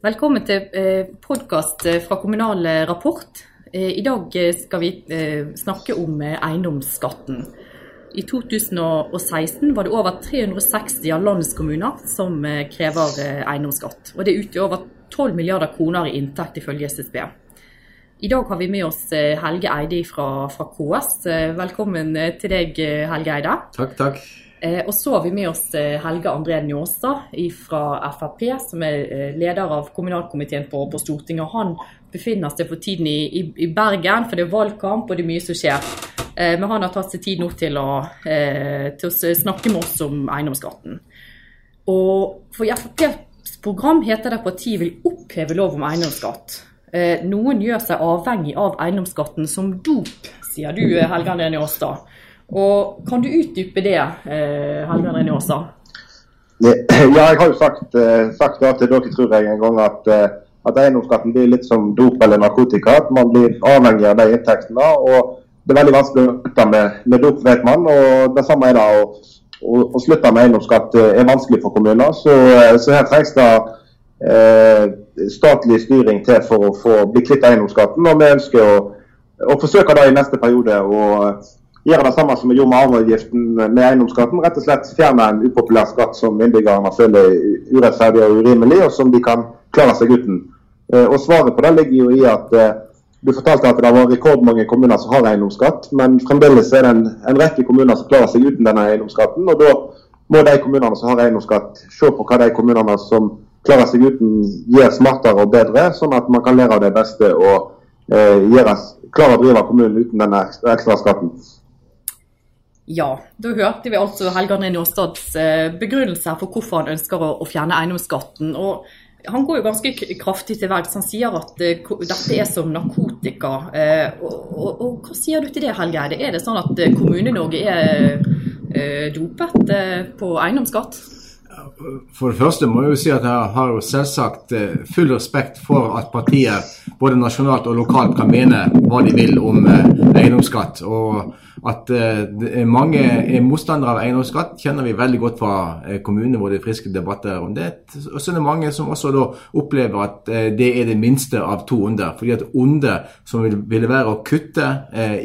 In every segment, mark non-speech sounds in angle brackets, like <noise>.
Velkommen til eh, podkast eh, fra Kommunal Rapport. Eh, I dag skal vi snakke om eiendomsskatten. I 2016 var det over 360 av landets kommuner som krever eiendomsskatt. Og det utgjør over 12 milliarder kroner i inntekt, ifølge SSB. I dag har vi med oss Helge Eide fra, fra KS. Velkommen til deg, Helge Eide. Takk, takk. Eh, og så har vi med oss eh, Helge André Njåstad fra Frp, som er eh, leder av kommunalkomiteen på, på, Stortinget. og Han befinner seg for tiden i, i, i, Bergen, for det er valgkamp og det er mye som skjer. Men han har tatt seg tid nå til å, til å snakke med oss om eiendomsskatten. Og for FrPs program heter det at partiet vil oppheve lov om eiendomsskatt. Noen gjør seg avhengig av eiendomsskatten som dop, sier du Helge André Njåstad. Og Kan du utdype det, eh, Helge André Aasa? Ja, jeg har jo sagt, eh, sagt det til dere, tror jeg, en gang at, eh, at eiendomsskatten blir litt som dop eller narkotika. At man blir avhengig av de inntektene. og Det er veldig vanskelig å slutte med, med dop, vet man. og Det samme er det å, slutte med eiendomsskatt er vanskelig for kommuner. Så, så her trengs det eh, statlig styring til for å få bli kvitt eiendomsskatten. og Vi ønsker å, å forsøke det i neste periode. og gjøre det samme som vi gjorde med arveavgiften med eiendomsskatten. Rett og slett fjerne en upopulær skatt som innbyggerne føler urettferdig og urimelig, og som de kan klare seg uten. Eh, og Svaret på det ligger jo i at eh, du fortalte at det var rekordmange kommuner som har eiendomsskatt, men fremdeles er det en, en rekke kommuner som klarer seg uten denne eiendomsskatten. og Da må de kommunene som har eiendomsskatt se på hva de kommunene som klarer seg uten, gjør smartere og bedre, sånn at man kan lære av det beste og eh, klare å drive kommunen uten denne ekstra skatten. Ja, da hørte vi altså Helge André Njåstads eh, begrunnelse for hvorfor han ønsker å, fjerne eiendomsskatten. og han går jo ganske kraftig til verks. Han sier at uh, dette er som narkotika. Uh, og, og, og, Hva sier du til det, Helge Eide? Er det sånn at Kommune-Norge er dopet på eiendomsskatt? For det første må jeg jo si at jeg har jo selvsagt full respekt for at partier både nasjonalt og lokalt kan mene hva de vil om eiendomsskatt. og at uh, mange er motstandere av eiendomsskatt, kjenner vi veldig godt fra uh, kommunene hvor det er friske debatter om det. Og så er det mange som også da opplever at det er det minste av to onder. Fordi at onde som vil, ville være å kutte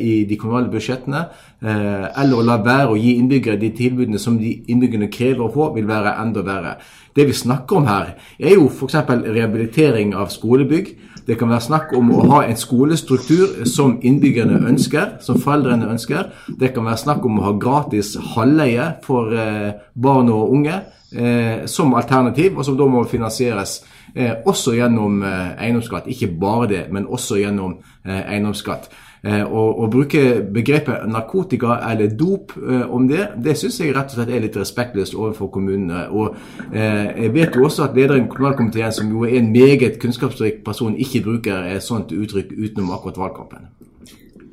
i de kommunale budsjettene, eller å la være å gi innbyggere de tilbudene som de innbyggerne krever å få, vil være enda verre. Det vi snakker om her, er jo f.eks. rehabilitering av skolebygg. Det kan være snakk om å ha en skolestruktur som innbyggerne ønsker, som foreldrene ønsker. Det kan være snakk om å ha gratis halvleie for eh, barn og unge eh, som alternativ, og som da må finansieres eh, også gjennom eh, eiendomsskatt. Ikke bare det, men også gjennom eh, eiendomsskatt. Eh, å bruke begrepet narkotika eller dop eh, om det, det syns jeg rett og slett er litt respektløst overfor kommunene. Og eh, Jeg vet jo også at lederen i kommunalkomiteen, som jo er en meget kunnskapsrik person, ikke bruker et sånt uttrykk utenom akkurat valgkampen.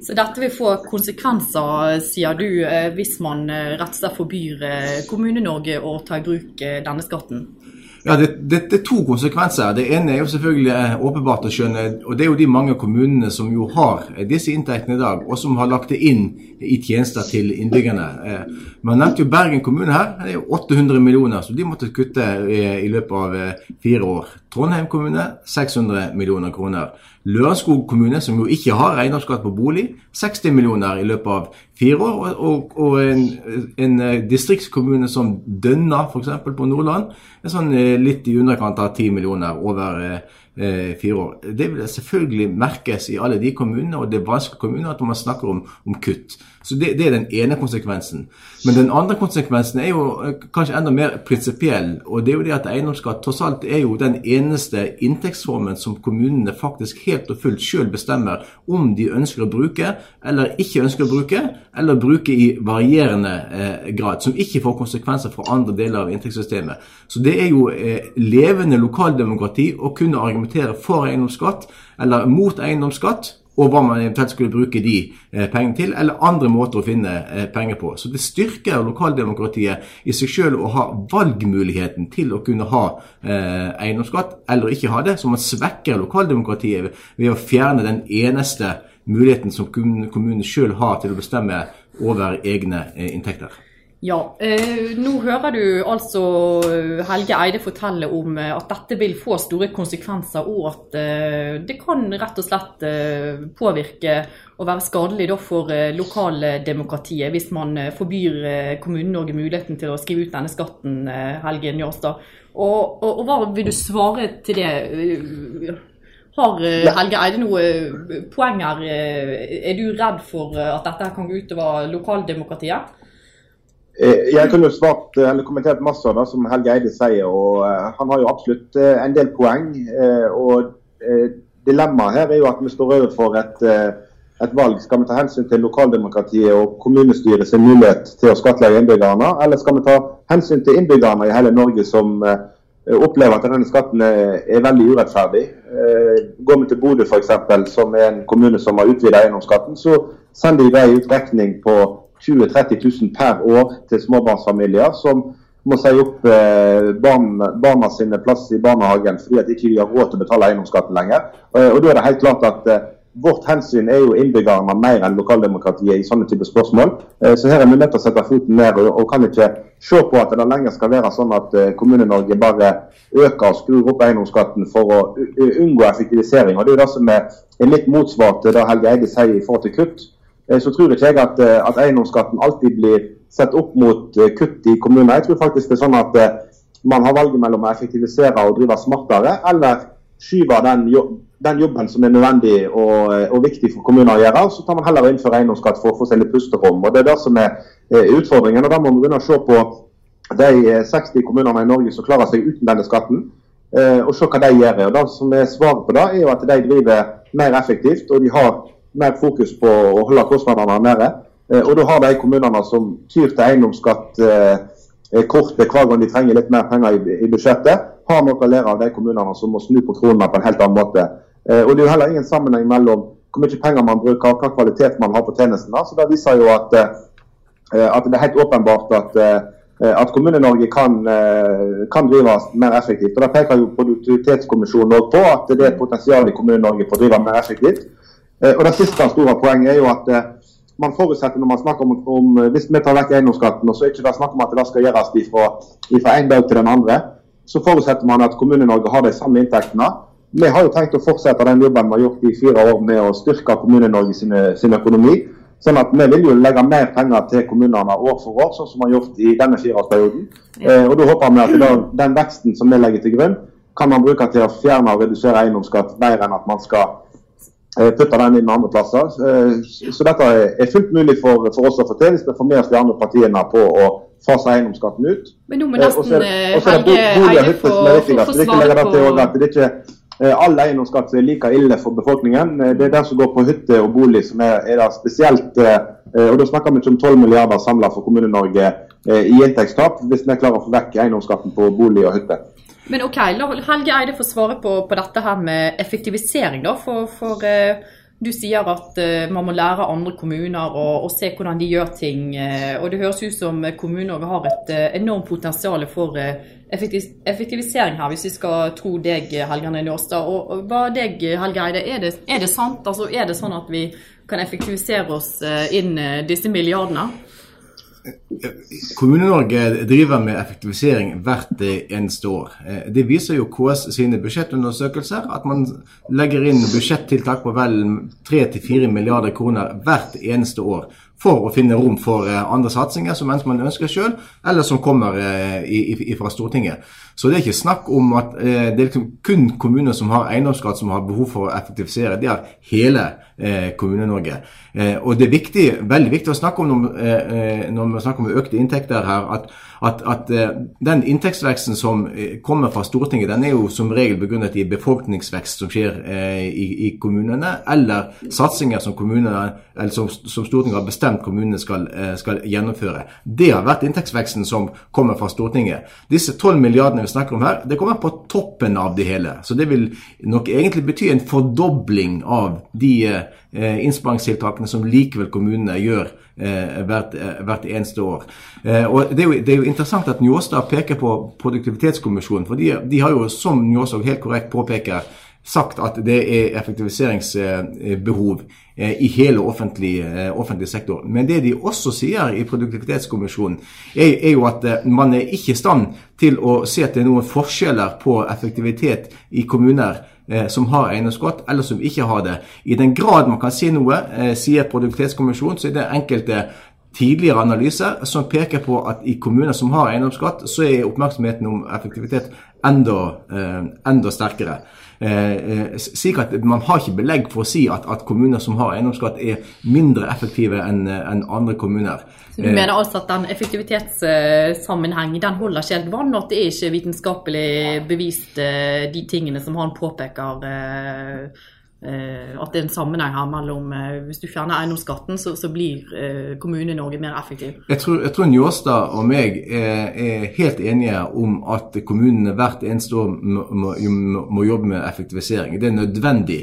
Så dette vil få konsekvenser, sier du, hvis man rett og slett forbyr Kommune-Norge å ta i bruk denne skatten? Ja, det, det, det, er to konsekvenser. Det ene er jo selvfølgelig eh, åpenbart å skjønne, og det er jo de mange kommunene som jo har eh, disse inntektene i dag, og som har lagt det inn i tjenester til innbyggerne. Eh, man nevnte jo Bergen kommune her. Det er jo 800 millioner, så de måtte kutte i, i løpet av fire år. Trondheim kommune 600 millioner kroner. Lørenskog kommune, som jo ikke har eiendomsskatt på bolig, 60 millioner i løpet av fire år. Og, og en, en, distriktskommune som Dønna, f.eks. på Nordland, er sånn litt i underkant av 10 millioner over eh, fire år. Det vil selvfølgelig merkes i alle de kommunene, og det er vanskelige kommuner at man snakker om, om kutt. Så det, det, er den ene konsekvensen. Men den andre konsekvensen er jo eh, kanskje enda mer prinsipiell. Og det er jo det at eiendomsskatt tross alt er jo den eneste inntektsformen som kommunene faktisk helt og fullt selv bestemmer om de ønsker å bruke eller ikke ønsker å bruke, eller bruke i varierende eh, grad. Som ikke får konsekvenser for andre deler av inntektssystemet. Så det er jo eh, levende lokaldemokrati å kunne argumentere argumentere for eiendomsskatt eller mot eiendomsskatt, og hva man eventuelt skulle bruke de eh, pengene til, eller andre måter å finne eh, penger på. Så det styrker lokaldemokratiet i seg selv å ha valgmuligheten til å kunne ha eh, eiendomsskatt eller ikke ha det. Så man svekker lokaldemokratiet ved å fjerne den eneste muligheten som kommunen selv har til å bestemme over egne inntekter. Ja, eh, nå hører du altså Helge Eide fortelle om eh, at dette vil få store konsekvenser, og at eh, det kan rett og slett eh, påvirke og være skadelig da, for eh, lokaldemokratiet hvis man eh, forbyr eh, Kommune-Norge muligheten til å skrive ut denne skatten, eh, Helge Njåstad. Og, og, og hva vil du svare til det? Eh, Har eh, Helge Eide noe poenger? her? Er du redd for eh, at dette kan gå utover lokaldemokratiet? Eh, Jeg kunne jo svart, eh, eller kommentert masse av det som Helge Eide sier. og eh, Han har jo absolutt en del poeng. og Dilemmaet her er jo at vi står overfor et, et valg. Skal vi ta hensyn til lokaldemokratiet og kommunestyret sin mulighet til å skattlegge innbyggerne, eller skal vi ta hensyn til innbyggerne i hele Norge som opplever at denne skatten er, veldig urettferdig? Går vi til Bodø f.eks., som er en kommune som har utvida eiendomsskatten, så sender de ut regning på 20 000-30 000 per år til småbarnsfamilier som må si opp eh, barna, barna sine plass i barnehagen fordi at ikke har råd til å betale eiendomsskatten lenger. Og, og Da er det helt klart at eh, vårt hensyn er jo innbyggerne mer enn lokaldemokratiet i sånne typer spørsmål. Eh, så her er vi nødt til å sette foten ned og, og kan ikke se på at det lenger skal være sånn at eh, Kommune-Norge bare øker og skrur opp eiendomsskatten for å unngå effektivisering. Og Det er jo det som er litt motsvar til det Helge Eide sier i forhold til kutt. Eh, så tror ikke jeg at, eh, at eiendomsskatten alltid blir sett opp mot eh, kutt i kommuner. Jeg tror faktisk det er sånn at man har valget mellom å effektivisere og drive smartere, eller skyve den, den jobben som er nødvendig og, og viktig for kommuner å gjøre. Så tar man heller innføre eiendomsskatt for å få seg litt pusterom. og Det er det som er utfordringen. og Da må vi begynne å se på de eh, 60 kommunene i Norge som klarer seg uten denne skatten, og se hva de gjør. Og Det som er Svaret på det er jo at de driver mer effektivt og de har mer fokus på å holde kostnadene nede. Eh, Og da har de kommunene som tyr til eiendomsskatt eh, eh, kortet hver gang de trenger litt mer penger i, budsjettet, har noe å lære av de kommunene som må snu på kronene på en helt annen måte. Og Det er jo heller ingen sammenheng mellom hvor mye penger man bruker og hva kvalitet man har på tjenestene. Så Det viser jo at, at det er helt åpenbart at, at Kommune-Norge kan, kan drives mer effektivt. Og Det peker jo Produktivitetskommisjonen også på, at det er et potensial i Kommune-Norge for å drive mer effektivt. Eh, Og Det siste store poenget er jo at eh, man forutsetter når man snakker om, om eh, hvis vi tar vekk eiendomsskatten, og så er ikke det snakk om at det skal gjøres fra, ifra en dag til den andre, så forutsetter man at Kommune-Norge har de samme inntektene. Vi har jo tenkt å fortsette den jobben vi har gjort i fire år med å styrke Kommune-Norge sin, sin økonomi. Sånn at Vi vil jo legge mer penger til kommunene år for år, sånn som vi har gjort i denne fireårsperioden. Eh, og Da håper vi at da, den veksten som vi legger til grunn, kan man bruke til å fjerne og redusere eiendomsskatt mer enn at man skal eh, putte den inn andre plasser. Eh, Så dette er fullt mulig for, for oss å få til hvis vi får med oss de andre partiene på å fase eiendomsskatten ut. Men nå må Eh, nesten eh, Helge få svare på det er ikke eh, all eiendomsskatt som er like ille for befolkningen. Eh, Det er det som går på hytte og bolig som er, er det spesielt. eh, eh, og Da snakker vi ikke om 12 milliarder samla for Kommune-Norge eh, i inntektstap, hvis vi klarer å få vekk eiendomsskatten på bolig og hytte. Men ok, la Helge Eide få svare på, på dette her med effektivisering, da. For, for eh, du sier at eh, man må lære andre kommuner og, se hvordan de gjør ting. eh, og det høres ut som Kommune-Norge har et eh, enormt potensial for eh, effektiv, effektivisering her, hvis vi skal tro deg, Helge Njåstad. Og, og hva deg, Helge Eide, er det, er det sant? Altså, er det sånn at vi kan effektivisere oss eh, inn disse milliardene? Kommune-Norge driver med effektivisering hvert eneste år. Eh, Det viser jo KS sine budsjettundersøkelser, at man legger inn budsjettiltak på vel 3-4 milliarder kroner hvert eneste år for å finne rom for eh, andre satsinger som man ønsker sjøl, eller som kommer eh, fra Stortinget. Så det er ikke snakk om at eh, det er liksom kun kommuner som har eiendomsskatt som har behov for å effektivisere. Det er hele eh, Kommune-Norge. Eh, og det er viktig, veldig viktig å snakke om når, eh, eh, når vi snakker om økte inntekter her, at, at, at eh, den inntektsveksten som kommer fra Stortinget, den er jo som regel begrunnet i befolkningsvekst som skjer i, i kommunene, eller satsinger som, kommunene, eller som, som Stortinget har bestemt kommunene skal, skal gjennomføre. Det har vært inntektsveksten som kommer fra Stortinget. Disse 12 milliardene vi snakker om her, det kommer på toppen av det hele. Så det vil nok egentlig bety en fordobling av de eh, innsparingstiltakene som likevel kommunene gjør eh, hvert, eh, hvert eneste år. Eh, og det er, jo, det er jo interessant at Njåstad peker på Produktivitetskommisjonen, for de, de har jo, som Njåstad helt korrekt påpeker, sagt at det er effektiviseringsbehov i hele offentlig, offentlig, sektor. Men det de også sier i Produktivitetskommisjonen, er, er, jo at man er ikke i stand til å se at det er noen forskjeller på effektivitet i kommuner som har eiendomsskatt, eller som ikke har det. I den grad man kan si noe, sier Produktivitetskommisjonen, så er det enkelte tidligere analyser som peker på at i kommuner som har eiendomsskatt, så er oppmerksomheten om effektivitet enda, eh, enda sterkere. Eh, eh, slik at Man har ikke belegg for å si at, at kommuner som har eiendomsskatt er mindre effektive enn en andre kommuner. Så Du mener altså at den effektivitetssammenhengen den holder ikke helt vann, og at det er ikke vitenskapelig bevist de tingene som han påpeker Eh, at det er en sammenheng her mellom eh, Hvis du fjerner eiendomsskatten, så, så blir kommunen Kommune-Norge mer effektiv. Jeg tror, jeg tror Njåstad og meg er, er, helt enige om at kommunene hvert eneste år må, må, må jobbe med effektivisering. Det er nødvendig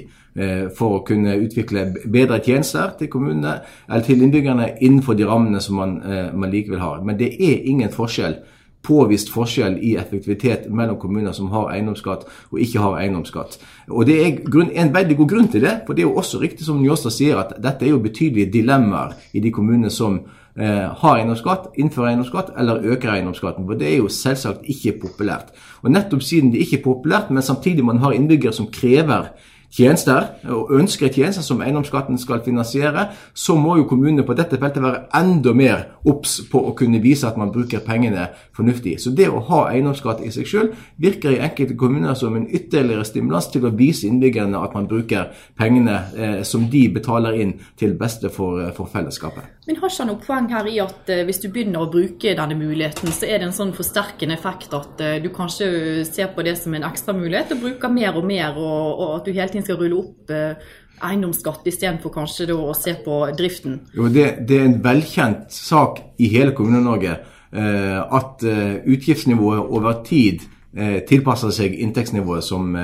for å kunne utvikle bedre tjenester til kommunene eller til innbyggerne innenfor de rammene som man, man likevel har. Men det er ingen forskjell påvist forskjell i effektivitet mellom kommuner som har eiendomsskatt og ikke har eiendomsskatt. Og Det er grunn, en veldig god grunn til det. for Det er jo også riktig som Njåstad sier, at dette er jo betydelige dilemmaer i de kommunene som eh, har eiendomsskatt, innfører eiendomsskatt eller øker eiendomsskatten. For det er jo selvsagt ikke populært. Og Nettopp siden det ikke er populært, men samtidig man har innbyggere som krever tjenester, og ønsker tjenester som eiendomsskatten skal finansiere, så må jo kommunene på dette feltet være enda mer obs på å kunne vise at man bruker pengene fornuftig. Så det å ha eiendomsskatt i seg selv virker i enkelte kommuner som en ytterligere stimulans til å vise innbyggerne at man bruker pengene eh, som de betaler inn til beste for, eh, for fellesskapet. Men har ikke han noe poeng her i at eh, hvis du begynner å bruke denne muligheten, så er det en sånn forsterkende effekt at eh, du kanskje ser på det som en ekstra mulighet og bruker mer og mer, og, og at du hele tiden skal rulle opp eh, eiendomsskatt istedenfor kanskje å se på driften? Jo, det, det, er en velkjent sak i hele Kommune-Norge eh, at eh, utgiftsnivået over tid tilpasser seg inntektsnivået som,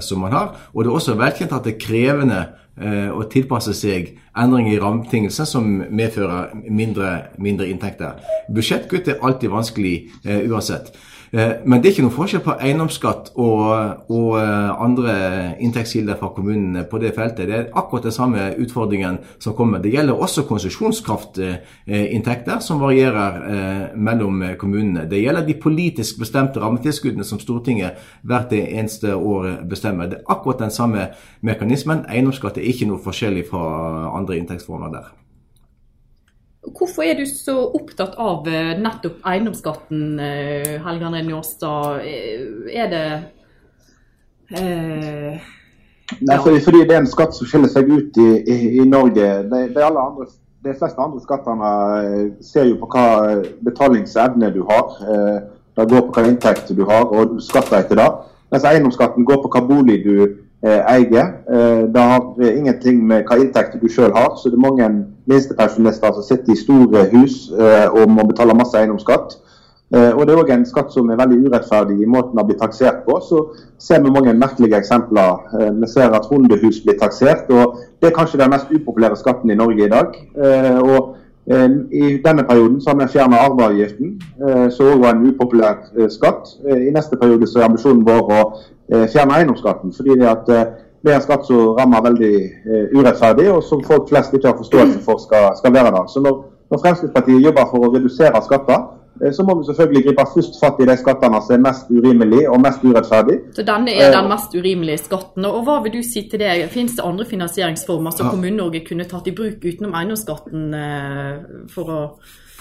som, man har. Og det er også velkjent at det er krevende eh, å tilpasse seg endringer i rammebetingelser som medfører mindre, mindre inntekter. Budsjettkutt er alltid vanskelig uansett. Eh, men det er ikke noen forskjell på eiendomsskatt og, og andre inntektskilder fra kommunene på det feltet. Det er akkurat den samme utfordringen som kommer. Det gjelder også konsesjonskraftinntekter, som varierer mellom kommunene. Det gjelder de politisk bestemte rammetilskuddene som Stortinget hvert eneste år bestemmer. Det er akkurat den samme mekanismen. Eiendomsskatt er ikke noe forskjellig fra andre inntektsformer der. Hvorfor er du så opptatt av eh, nettopp eiendomsskatten, eh, Helge André Njåstad? Eh, er det eh, Nei, fordi, fordi, det er en skatt som skiller seg ut i, i, i Norge. De, de, andre, de, fleste andre skattene ser jo på hva betalingsevne du har. Det går på hva inntekt du har, og du skatter etter det. Mens eiendomsskatten går på hva bolig du eier. Eh, det har ingenting med hva inntekter du sjøl har. Så det er mange minstepensjonister som sitter i store hus eh, og må betale masse eiendomsskatt. Og Det er òg en skatt som er veldig urettferdig i måten den blir taksert på. Så ser vi mange merkelige eksempler. Vi ser at hundehus blir taksert. og Det er kanskje den mest upopulære skatten i Norge i dag. Og i denne perioden så har vi fjernet arveavgiften, som òg var en upopulær skatt. I neste periode så er ambisjonen vår å Eh, fjerne eiendomsskatten. fordi det, at, eh, det er en skatt som rammer veldig urettferdig, og som folk flest ikke har forståelse for skal, skal være der. Så når, når, Fremskrittspartiet jobber for å redusere skatter, så må vi selvfølgelig gripe først fatt i de skattene som er mest urimelige og mest urettferdige. Så denne er den mest urimelige skatten. Og hva vil du si til det? Finnes det andre finansieringsformer som ja. Kommune-Norge kunne tatt i bruk utenom eiendomsskatten for å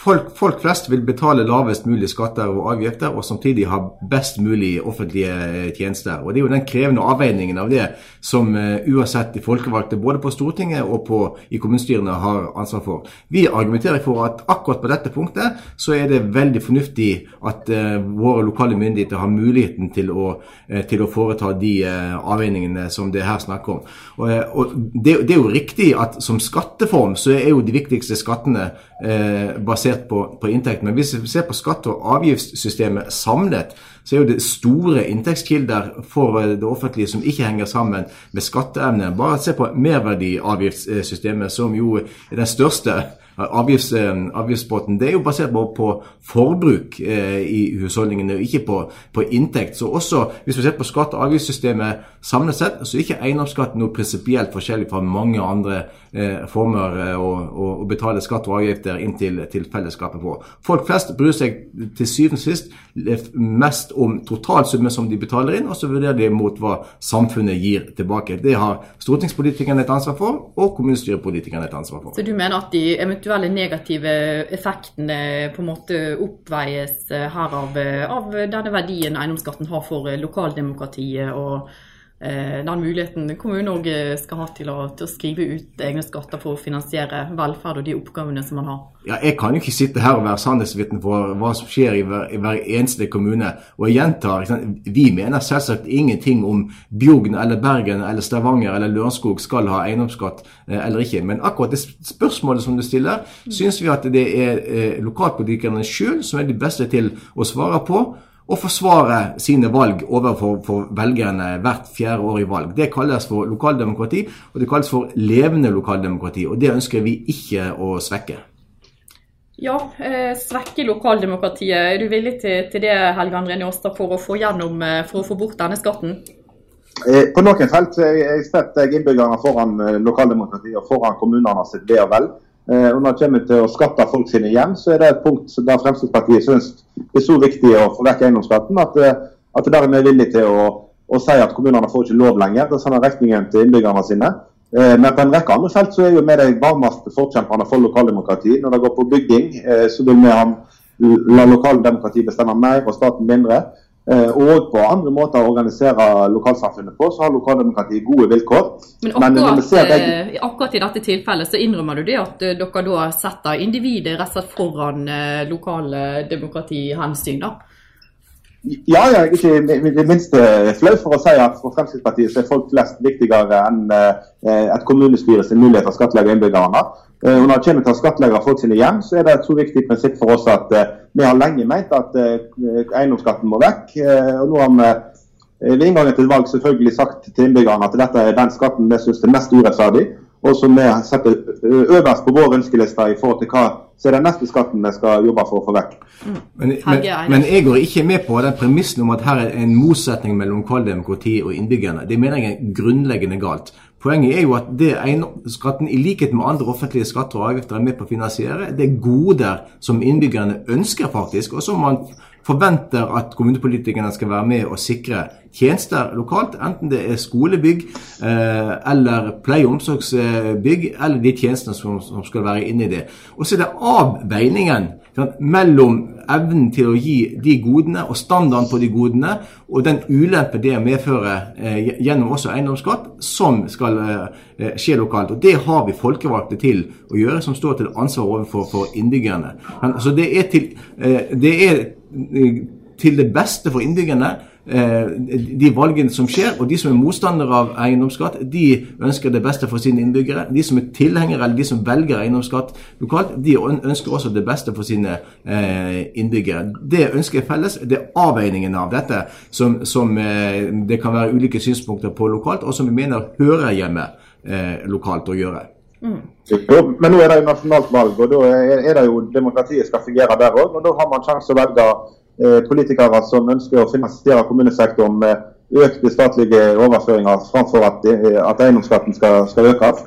Folk, folk, flest vil betale lavest mulig skatter og avgifter, og samtidig ha best mulig offentlige eh, tjenester. Og Det er jo den krevende avveiningen av det som uh, uansett de folkevalgte både på Stortinget og på, i kommunestyrene har ansvar for. Vi argumenterer for at akkurat på dette punktet så er det veldig fornuftig at uh, våre lokale myndigheter har muligheten til å, uh, til å foreta de avveiningene som det er her snakk om. Og, og det, det, er jo riktig at som skatteform så er jo de viktigste skattene basert basert på, på inntekt. Men hvis vi ser på skatte- og avgiftssystemet samlet, så er jo det store inntektskilder for det offentlige som ikke henger sammen med skatteevne. Bare se på merverdiavgiftssystemet, som jo er den største avgifts, eh, avgiftsbåten, det er jo basert på, på forbruk eh, i husholdningene, og ikke på, på, inntekt. Så også hvis vi ser på skatte- og avgiftssystemet samlet sett, så er ikke eiendomsskatten noe prinsipielt forskjellig fra mange andre eh, former å, å, betale skatt og avgifter inn til, til, fellesskapet på. Folk flest bryr seg til syvende og sist mest om totalsummen som de betaler inn, og så vurderer de mot hva samfunnet gir tilbake. Det har stortingspolitikerne et ansvar for, og kommunestyrepolitikerne et ansvar for. Så du mener at de eventuelle negative effektene på en måte oppveies eh, her av, eh, av denne verdien eiendomsskatten har for eh, lokaldemokratiet og den muligheten kommunen òg skal ha til å, til å, skrive ut egne skatter for å finansiere velferd og de oppgavene som man har. Ja, Jeg kan jo ikke sitte her og være sannhetsvitne for hva som skjer i hver, i hver, eneste kommune. Og jeg gjentar, vi mener selvsagt ingenting om Bjugn eller Bergen eller Stavanger eller Lørenskog skal ha eiendomsskatt eh, eller ikke. Men akkurat det spørsmålet som du stiller, mm. syns vi at det er eh, lokalpolitikerne sjøl som er de beste til å svare på og forsvare sine valg overfor velgerne hvert fjerde år i valg. Det kalles for lokaldemokrati, og det kalles for levende lokaldemokrati. Og det ønsker vi ikke å svekke. Ja, eh, svekke lokaldemokratiet. Er du villig til, til det Helge André Njåstad, for å få gjennom, eh, for å få bort denne skatten? Eh, på noen felt setter jeg innbyggerne foran eh, lokaldemokratiet og foran kommunene sitt ve og vel. Eh, og når det kommer til å skatte folk sine hjem, så er det et punkt der Fremskrittspartiet syns det er så viktig å få vekk eiendomsskatten at, eh, at der er vi villige til å, å, si at kommunene får ikke lov lenger til å sende regningen til innbyggerne sine. Eh, men på en rekke andre felt så er jo vi de varmeste forkjemperne for lokaldemokrati. Når det går på bygging, så vil vi la lokaldemokrati bestemme mer og staten mindre. Eh, og på andre måter å organisere lokalsamfunnet på, så har lokaldemokratiet gode vilkår. Men akkurat, Men eh, akkurat, i dette tilfellet så innrømmer du det at eh, dere da setter individet rett og slett foran lokale demokratihensyn? da? Ja, jeg er ikke det minste flau for å si at for Fremskrittspartiet så er folk flest viktigere enn et kommunestyre sin mulighet til å skattlegge innbyggerne. Og når det kommer til å skattlegge folk sine hjem, så er det et så viktig prinsipp for oss at vi har lenge ment at eiendomsskatten må vekk. og nå har vi ved inngangen til valg selvfølgelig sagt til innbyggerne at dette er den skatten vi syns er mest urettferdig og som vi setter øverst på vår ønskeliste i forhold til hva som er den neste skatten vi skal jobbe for å få vekk. Mm. Men, men, men, jeg går ikke med på den premissen om at her er en motsetning mellom lokaldemokrati og innbyggerne. Det mener jeg er grunnleggende galt. Poenget er jo at det skatten, i likhet med andre offentlige skatter og avgifter, er med på å finansiere. Det er goder som innbyggerne ønsker, faktisk, og som man forventer at kommunepolitikerne skal være med og sikre tjenester lokalt, enten det er skolebygg eh, eller pleie- og omsorgsbygg, eller de tjenestene som, skal være inni det. Og så er det avveiningen sant, mellom evnen til å gi de godene og standarden på de godene, og den ulempe det medfører eh, gjennom også eiendomsskatt, som skal eh, skje lokalt. Og Det har vi folkevalgte til å gjøre, som står til ansvar overfor innbyggerne. Men, så det er, til, eh, det er eh, til det beste for innbyggerne Eh, de valgene som skjer. Og de som er motstandere av eiendomsskatt, de ønsker det beste for sine innbyggere. De som er tilhengere eller de som velger eiendomsskatt lokalt, de ønsker også det beste for sine eh, innbyggere. Det ønsker jeg felles. Det er avveiningen av dette som, som eh, det kan være ulike synspunkter på lokalt, og som vi mener hører hjemme lokalt å gjøre. Mm. Jo, men nå er det jo nasjonalt valg, og da er det jo demokratiet skal fungere der òg. Og da har man sjanse å velge Eh, politikere som ønsker å finansiere kommunesektoren med økte statlige overføringer framfor at, eh, at eiendomsskatten skal, skal økes.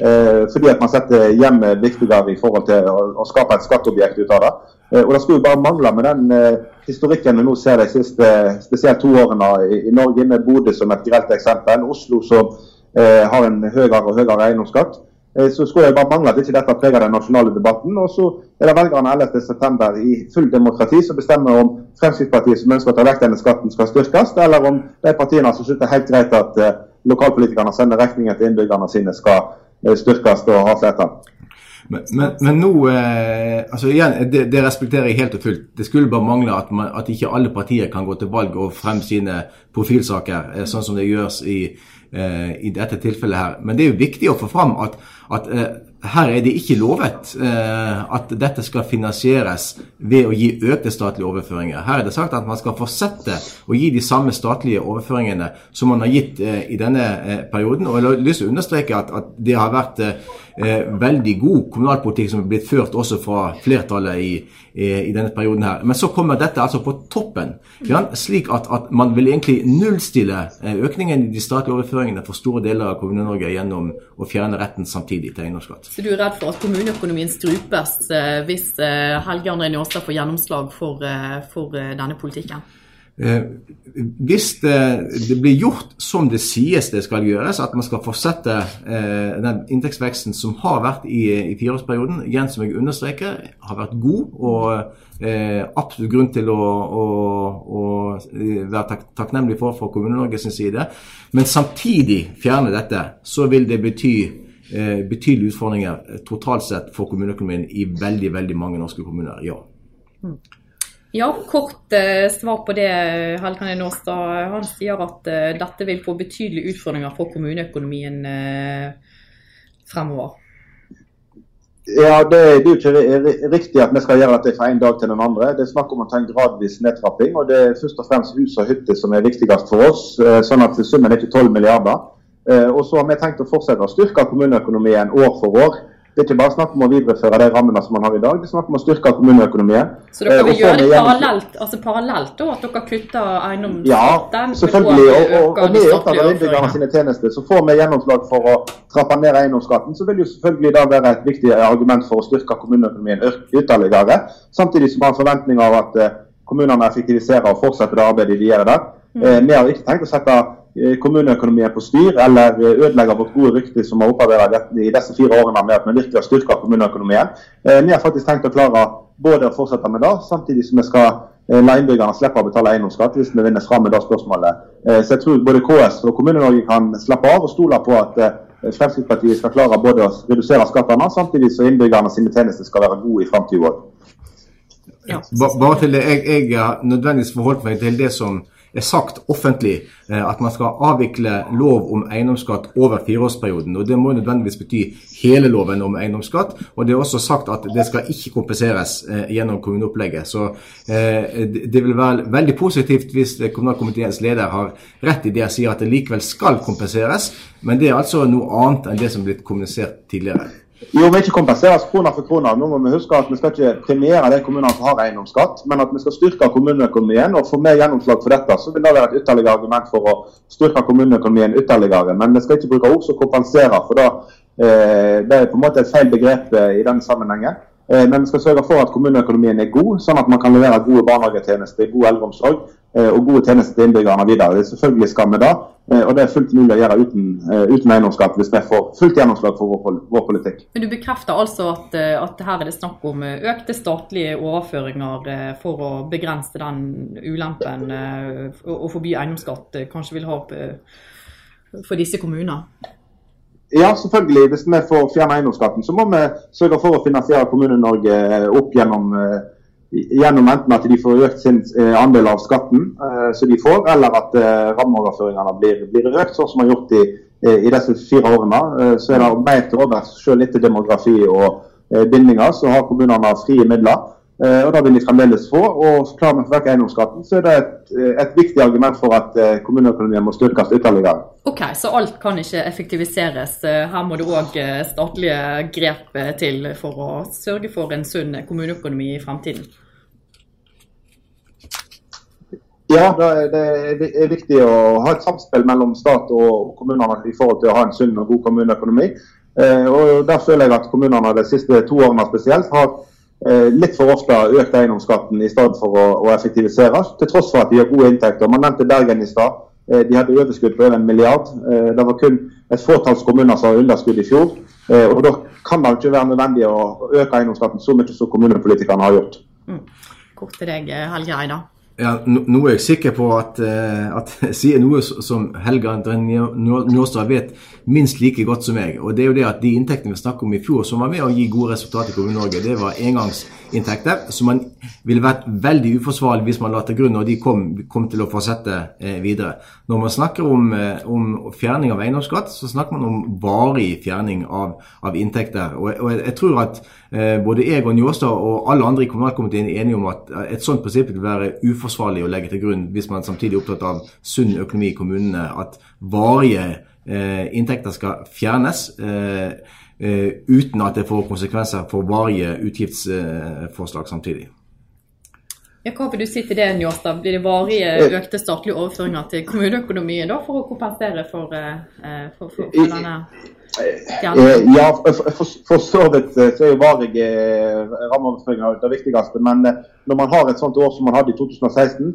Eh, fordi at man setter hjemmet viktigere i forhold til å, å skape et skatteobjekt ut av det. Eh, og Det skulle jo bare mangle med den eh, historikken vi nå ser de siste spesielt to årene i, i Norge, med Bodø som et grelt eksempel. Oslo som eh, har en høyere og høyere eiendomsskatt. Eh, så skulle jeg bare mangle at ikke dette preger den nasjonale debatten. Og så er det velgerne 11.9. i full demokrati som bestemmer om Fremskrittspartiet som ønsker å ta vekk denne skatten, skal styrkes, eller om de partiene som synes det er helt greit at eh, lokalpolitikerne sender regninger til innbyggerne sine, skal eh, styrkes og ha flertall. Men, men, men, nå eh, altså igjen, det, det, respekterer jeg helt og fullt. Det skulle bare mangle at, man, at ikke alle partier kan gå til valg og frem sine profilsaker, eh, sånn som det gjøres i, eh, i dette tilfellet her. Men det er jo viktig å få fram at, at eh, her er det ikke lovet eh, at dette skal finansieres ved å gi økte statlige overføringer. Her er det sagt at man skal fortsette å gi de samme statlige overføringene som man har gitt eh, i denne perioden. Og jeg har lyst til å understreke at, at det har vært eh, veldig god kommunalpolitikk som er blitt ført også fra flertallet i, eh, i denne perioden her. Men så kommer dette altså på toppen. Ja, slik at, at, man vil egentlig nullstille eh, økningen i de statlige overføringene for store deler av Kommune-Norge gjennom å fjerne retten samtidig til eiendomsskatt. Så du er redd for at kommuneøkonomien strupes eh, hvis eh, Helge André Njåstad får gjennomslag for, for denne politikken? Hvis det, det, blir gjort som det sies det skal gjøres, at man skal fortsette den inntektsveksten som har vært i, i fireårsperioden, igjen som jeg understreker, har vært god og eh, absolutt grunn til å, å, å være tak, takknemlig for fra Kommune-Norge sin side, men samtidig fjerne dette, så vil det bety eh, betydelige utfordringer eh, totalt sett for kommuneøkonomien i veldig, veldig mange norske kommuner. Ja. Ja, kort eh, svar på det, Helkan Nåstad. Han sier at eh, dette vil få betydelige utfordringer for kommuneøkonomien eh, fremover. Ja, Det er jo ikke riktig at vi skal gjøre dette fra en dag til den andre. Det er snakk om å ta en gradvis nedtrapping. og Det er først og fremst hus og hytte som er viktigst for oss. Sånn at summen er ikke 12 milliarder. Og så har vi tenkt å fortsette å styrke kommuneøkonomien år for år. Det er ikke bare snakk om å videreføre de rammene som man har i dag, det er snakk om å styrke kommuneøkonomien. Så dere vil eh, gjøre det parallelt, altså parallelt da, at dere kutter eiendomsskatten? Ja, selvfølgelig. Og, og, og vi er opptatt av innbyggerne sine tjenester. Så får vi gjennomslag for å trappe ned eiendomsskatten, så vil jo selvfølgelig da være et viktig argument for å styrke kommuneøkonomien ytterligere. Samtidig som vi har forventninger av at eh, kommunene effektiviserer og fortsetter det arbeidet de gjør i dag. Mm. Vi har ikke tenkt å sette Eh, kommuneøkonomien på styr, eller ødelegger vårt gode rykte som har opparbeidet i disse fire årene med at vi virkelig har styrka kommuneøkonomien. Eh, vi har faktisk tenkt å klare både å fortsette med det, samtidig som vi skal la innbyggerne slippe å betale eiendomsskatt hvis vi vinner fram med det spørsmålet. Så jeg tror både KS og Kommune-Norge kan slappe av og stole på at Fremskrittspartiet skal klare både å redusere skattene, samtidig som innbyggerne sine tjenester skal være gode i framtida òg. Ja. Bare til det, jeg, jeg har nødvendigvis forholdt meg til det som er sagt offentlig eh, at man skal avvikle lov om eiendomsskatt over fireårsperioden. og Det må nødvendigvis bety hele loven om eiendomsskatt. og Det er også sagt at det skal ikke kompenseres eh, gjennom kommuneopplegget. så eh, Det vil være veldig positivt hvis kommunalkomiteens leder har rett i det og sier at det likevel skal kompenseres. Men det er altså noe annet enn det som er blitt kommunisert tidligere. Jo, vi ikke kompenseres krone for krone. Nå må vi huske at vi skal ikke premiere de kommunene som har eiendomsskatt, men at vi skal styrke kommuneøkonomien. og Få mer gjennomslag for dette, så vil det være et ytterligere argument for å styrke kommuneøkonomien ytterligere. Men vi skal ikke bruke ord som kompenserer, for da, eh, det er på en måte et feil begrep eh, i denne sammenhengen. Eh, men vi skal sørge for at kommuneøkonomien er god, sånn at man kan levere gode barnehagetjenester, god eldreomsorg og gode tjenester til innbyggerne videre. Selvfølgelig skal vi det. Eh, og det er fullt mulig å gjøre uten, uh, uten eiendomsskatt hvis vi får fullt gjennomslag for vår, vår, politikk. Men Du bekrefter altså at, eh, at her er det snakk om økte statlige overføringer for å begrense den ulempen å forby eiendomsskatt kanskje vil ha for disse kommunene? Ja, selvfølgelig. Hvis vi får fjerne eiendomsskatten, så må vi sørge for å finansiere Kommune-Norge opp gjennom gjennom enten at de får økt sin eh, andel av skatten eh, som de får, eller at eh, rammeoverføringene blir, blir, økt, sånn som man har gjort i, i disse fire årene. Så er det mer til overs, selv etter demografi og bindinger, så har kommunene frie midler. Og det vil de fremdeles få. Og klarer vi å få vekk eiendomsskatten, så er det et, et, viktig argument for at kommuneøkonomien må styrkes ytterligere. Ok, Så alt kan ikke effektiviseres. Her må det òg statlige grep til for å sørge for en sunn kommuneøkonomi i fremtiden? Ja, det er viktig å ha et samspill mellom stat og kommunene i forhold til å ha en sunn og god kommuneøkonomi. Eh, og Der føler jeg at kommunene de siste to årene spesielt har eh, litt for ofte økt eiendomsskatten i stedet for å, å effektivisere, til tross for at de har gode inntekter. Man nevnte Bergen i stad. Eh, de hadde overskudd på over en milliard. Det var kun et fåtalls kommuner som har underskudd i fjor. Og Da kan det ikke være nødvendig å øke eiendomsskatten så mye som kommunepolitikerne har gjort. Mm. Kort til deg, Helge Eida. Ja, nå er jeg sikker på at, eh, at jeg <laughs> sier noe som Helga Njåstad vet minst like godt som meg. Og det er jo det at De inntektene vi snakker om i fjor, som var med å gi gode resultater i Kommune-Norge, det var engangsinntekter som man ville vært veldig uforsvarlig hvis man la til grunn når de kom, kom til å fortsette eh, videre. Når man snakker om, eh, om, fjerning av eiendomsskatt, så snakker man om varig fjerning av, av inntekter. Og, og jeg, jeg, tror at både jeg og Njåstad og alle andre i kommunalkomiteen er enige om at et sånt prinsipp vil være uforsvarlig å legge til grunn hvis man samtidig er opptatt av sunn økonomi i kommunene, at varige eh, inntekter skal fjernes. Eh, eh, uten at det får konsekvenser for varige utgiftsforslag samtidig. Ja, hva vil du si til det, Njåstad? Blir det varige økte statlige overføringer til kommuneøkonomien da, for å kompensere for, eh, for, for, for denne Ja, for, for, så vidt så er jo varige rammeoverføringer det viktigste. Men når man har et sånt år som man hadde i 2016,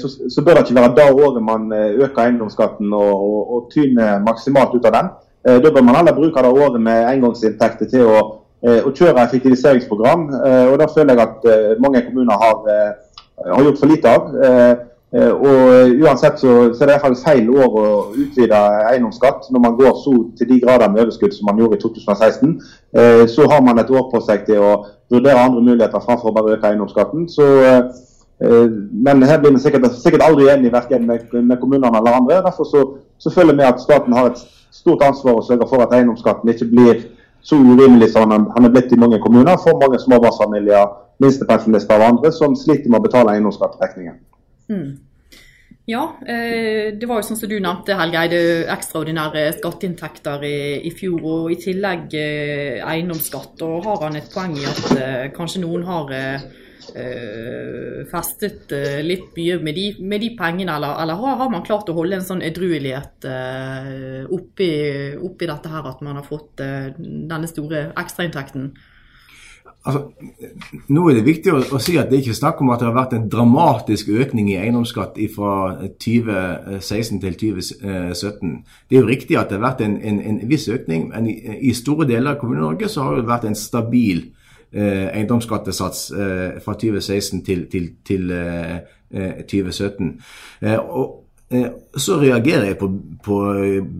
så, så bør det ikke være da året man øker eiendomsskatten og, og, og tyner maksimalt ut av den. Da bør man heller bruke det året med engangsinntekter til å, å kjøre effektiviseringsprogram. og Det føler jeg at mange kommuner har har gjort for lite av. Eh, eh, og Uansett så, så er det i hvert fall feil år å utvide eiendomsskatt når man går så til de grader med overskudd som man gjorde i 2016. Eh, så har man et år på seg til å vurdere andre muligheter framfor å bare øke eiendomsskatten. Så, men her blir vi sikkert, sikkert aldri enige verken med, med, kommunene eller andre. Derfor så, så føler vi at staten har et stort ansvar å sørge for at eiendomsskatten ikke blir så urimelig som han er blitt i mange kommuner for mange småbarnsfamilier minstepensjonister og andre som sliter med å betale eiendomsskatteregningen. Mm. Ja, eh, det var jo sånn som du nevnte, Helgeide, ekstraordinære skatteinntekter i, fjor. Og i tillegg eh, eiendomsskatt. Og har han et poeng i at eh, kanskje noen har festet litt mye med de, med de pengene, eller, eller har, man klart å holde en sånn edruelighet oppi, oppi, dette her at man har fått denne store ekstrainntekten? Altså, nå er det viktig å, å, si at det ikke er snakk om at det har vært en dramatisk økning i eiendomsskatt fra 2016 til 2017. Det er jo riktig at det har vært en, en, en viss økning, men i, i store deler av Kommune-Norge så har det vært en stabil eh, eiendomsskattesats eh, fra 2016 til, til, til eh, 2017. Eh, og Eh, så reagerer jeg på, på,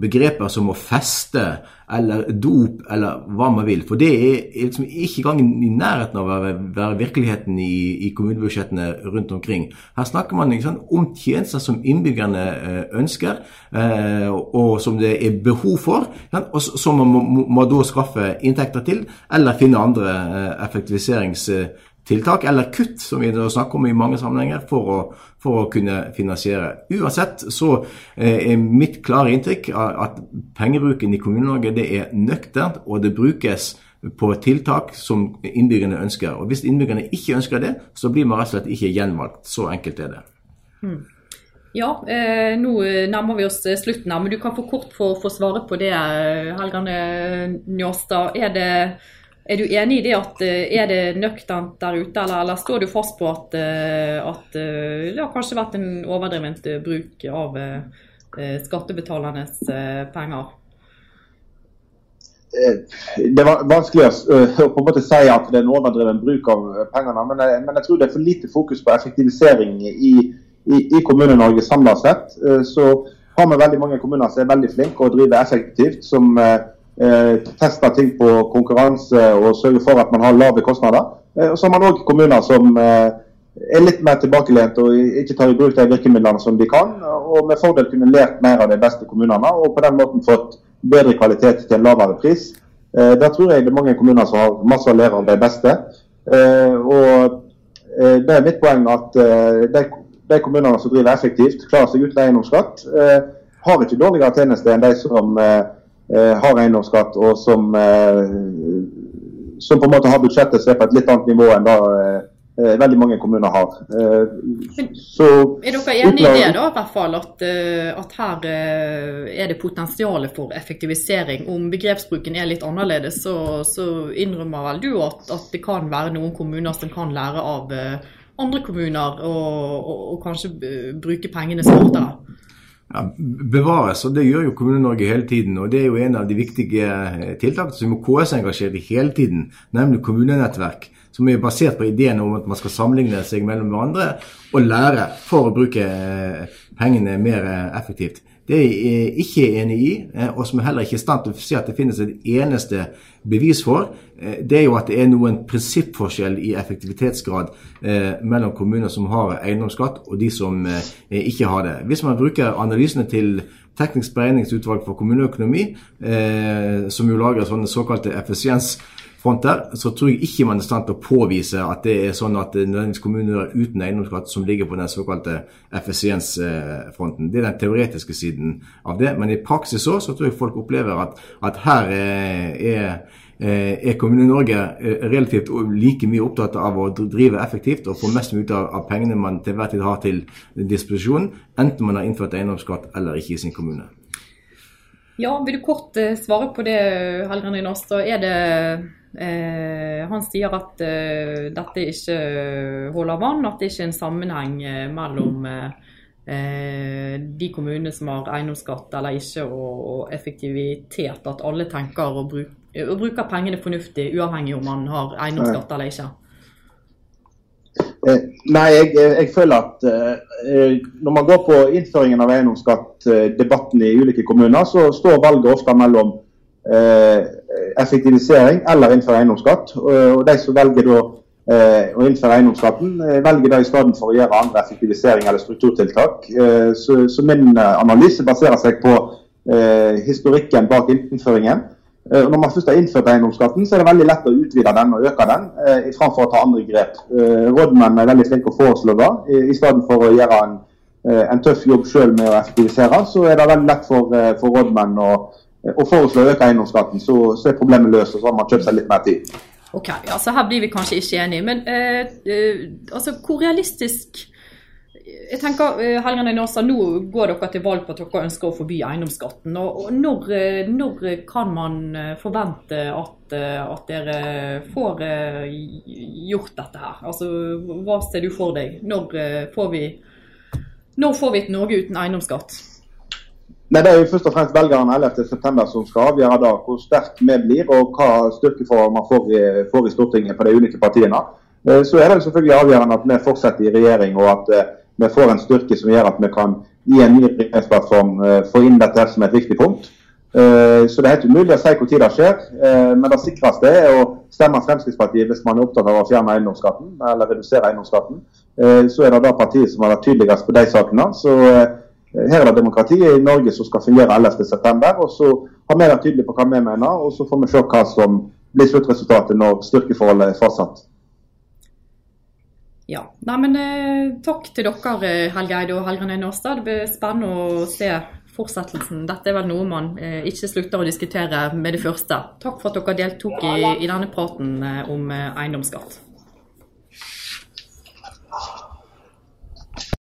begreper som å feste eller dop eller hva man vil. For det er liksom ikke engang i nærheten av å være, være virkeligheten i, i, kommunebudsjettene rundt omkring. Her snakker man sant, om tjenester som innbyggerne eh, ønsker, eh, og som det er behov for, og som man må, må, da skaffe inntekter til, eller finne andre effektiviseringstiltak tiltak, eller kutt, som vi snakker om i mange sammenhenger, for å, for å kunne finansiere. Uansett så eh, er mitt klare inntrykk at pengebruken i Kommune-Norge det er nøkternt, og det brukes på tiltak som innbyggerne ønsker. Og Hvis innbyggerne ikke ønsker det, så blir man rett og slett ikke gjenvalgt. Så enkelt er det. Hmm. Ja, eh, nå nærmer vi oss slutten her, men du kan få kort få, få svare på det, Helgane Njåstad. Er det er du enig i det at eh, er det nøkternt der ute, eller, eller, står du fast på at, eh, at eh, det har kanskje vært en overdrevent bruk av skattebetalernes penger? Det er vanskelig å på en måte si at det er en overdreven bruk av pengene, men jeg, men jeg tror det er for lite fokus på effektivisering i, i, i Kommune-Norge samla sett. Så har vi veldig mange kommuner som er veldig flinke og driver effektivt. som teste ting på konkurranse og sørge for at man har lave kostnader. Eh, og så har man òg kommuner som eh, er litt mer tilbakelent og ikke tar i bruk de virkemidlene som de kan. Og med fordel kunne lært mer av de beste kommunene og på den måten fått bedre kvalitet til en lavere pris. Eh, der tror jeg det er mange kommuner som har masse å lære av de beste. Eh, og eh, det er mitt poeng at de, kommunene som driver effektivt, klarer seg uten eiendomsskatt, har ikke dårligere tjenester enn de som eh, Eh, har eiendomsskatt, og som, eh, som, på en måte har budsjettet som er på et litt annet nivå enn da eh, veldig mange kommuner har. Så, er dere enig i det, da, i hvert fall, at, at, her er det potensial for effektivisering? Om begrepsbruken er litt annerledes, så, så innrømmer vel du at, at, det kan være noen kommuner som kan lære av andre kommuner, og, og, og kanskje bruke pengene smartere? Ja, bevares. og Det gjør jo Kommune-Norge hele tiden. og Det er jo en av de viktige eh, tiltakene som KS er engasjert i hele tiden, nemlig kommunenettverk. som er basert på ideen om at man skal sammenligne seg mellom hverandre og lære for å bruke eh, pengene mer eh, effektivt. Det er jeg ikke enig i, eh, og som jeg heller ikke er i stand til å si at det finnes et eneste bevis for, det er jo at det er noen prinsippforskjell i effektivitetsgrad mellom kommuner som har eiendomsskatt og de som ikke har det. Hvis man bruker analysene til Teknisk beregningsutvalg for kommuneøkonomi, som jo lager sånne såkalte effisiens fronter, så tror jeg ikke man er i stand til å påvise at det er sånn at nødvendigvis er kommuner uten eiendomsskatt som ligger på den såkalte FSIens-fronten. Det er den teoretiske siden av det. Men i praksis så, så tror jeg folk opplever at, at her er, er Kommune-Norge relativt like mye opptatt av å drive effektivt og få mest mulig av pengene man til hver tid har til disposisjon, enten man har innført eiendomsskatt eller ikke i sin kommune. Ja, Vil du kort svare på det, Helgen Rinås? Er det Eh, han sier at eh, dette ikke holder vann, at det ikke er en sammenheng eh, mellom de kommunene som har eiendomsskatt eller ikke, og, effektivitet. At alle tenker og, bruk, og, bruker pengene fornuftig, uavhengig om man har eiendomsskatt eller ikke. Nei, jeg, jeg, føler at eh, når man går på innføringen av eiendomsskatt, debatten i ulike kommuner, så står valget ofte mellom Eh, effektivisering eller innføre eiendomsskatt. Og de som velger da eh, å innføre eiendomsskatten, eh, velger da i stedet for å gjøre andre effektivisering eller strukturtiltak. Så, så min analyse baserer seg på historikken bak innføringen. Når man først har innført eiendomsskatten, så er det veldig lett å utvide den og øke den, framfor å ta andre grep. Rådmenn er veldig flinke å foreslå det. I stedet for å gjøre en, en tøff jobb selv med å effektivisere, så er det veldig lett for, for rådmenn å og foreslår å øke eiendomsskatten, så, så, er problemet løst. Og så har man kjøpt seg litt mer tid. Ok, altså Her blir vi kanskje ikke enige. Men uh, uh, altså, hvor realistisk jeg tenker, Helgerne Nåsa, Nå går dere til valg på at dere ønsker å forby eiendomsskatten. og, når, eh, når, kan man eh, forvente at, at, dere får gjort dette her? Altså, Hva ser du for deg? Når får vi, når får vi et Norge uten eiendomsskatt? Nei, Det er jo først og fremst velgerne 11.9 som skal avgjøre da, hvor sterk vi blir og hva styrkeforhold man får i, får i, Stortinget på de ulike partiene. Eh, så er det jo selvfølgelig avgjørende at vi fortsetter i regjering og at eh, vi får en styrke som gjør at vi kan i en ny regjeringsplattform eh, få inn dette som et viktig punkt. Så det er helt umulig å si tid det skjer. Men det sikreste er å stemme Fremskrittspartiet hvis man er opptatt av å fjerne eiendomsskatten eller redusere eiendomsskatten. Så er det da partiet som har vært tydeligst på de sakene. Så her er det demokratiet i Norge som skal fungere 11.9. Og så har vi vært tydelige på hva vi mener, og så får vi se hva som blir sluttresultatet når styrkeforholdet er fastsatt. Ja, Nei, men eh, Takk til dere, Helge Eide og Helgren Aastad. Det blir spennende å se fortsettelsen. Dette er vel noe man eh, ikke slutter å diskutere med det første. Takk for at dere deltok i, i denne praten eh, om eiendomsskatt.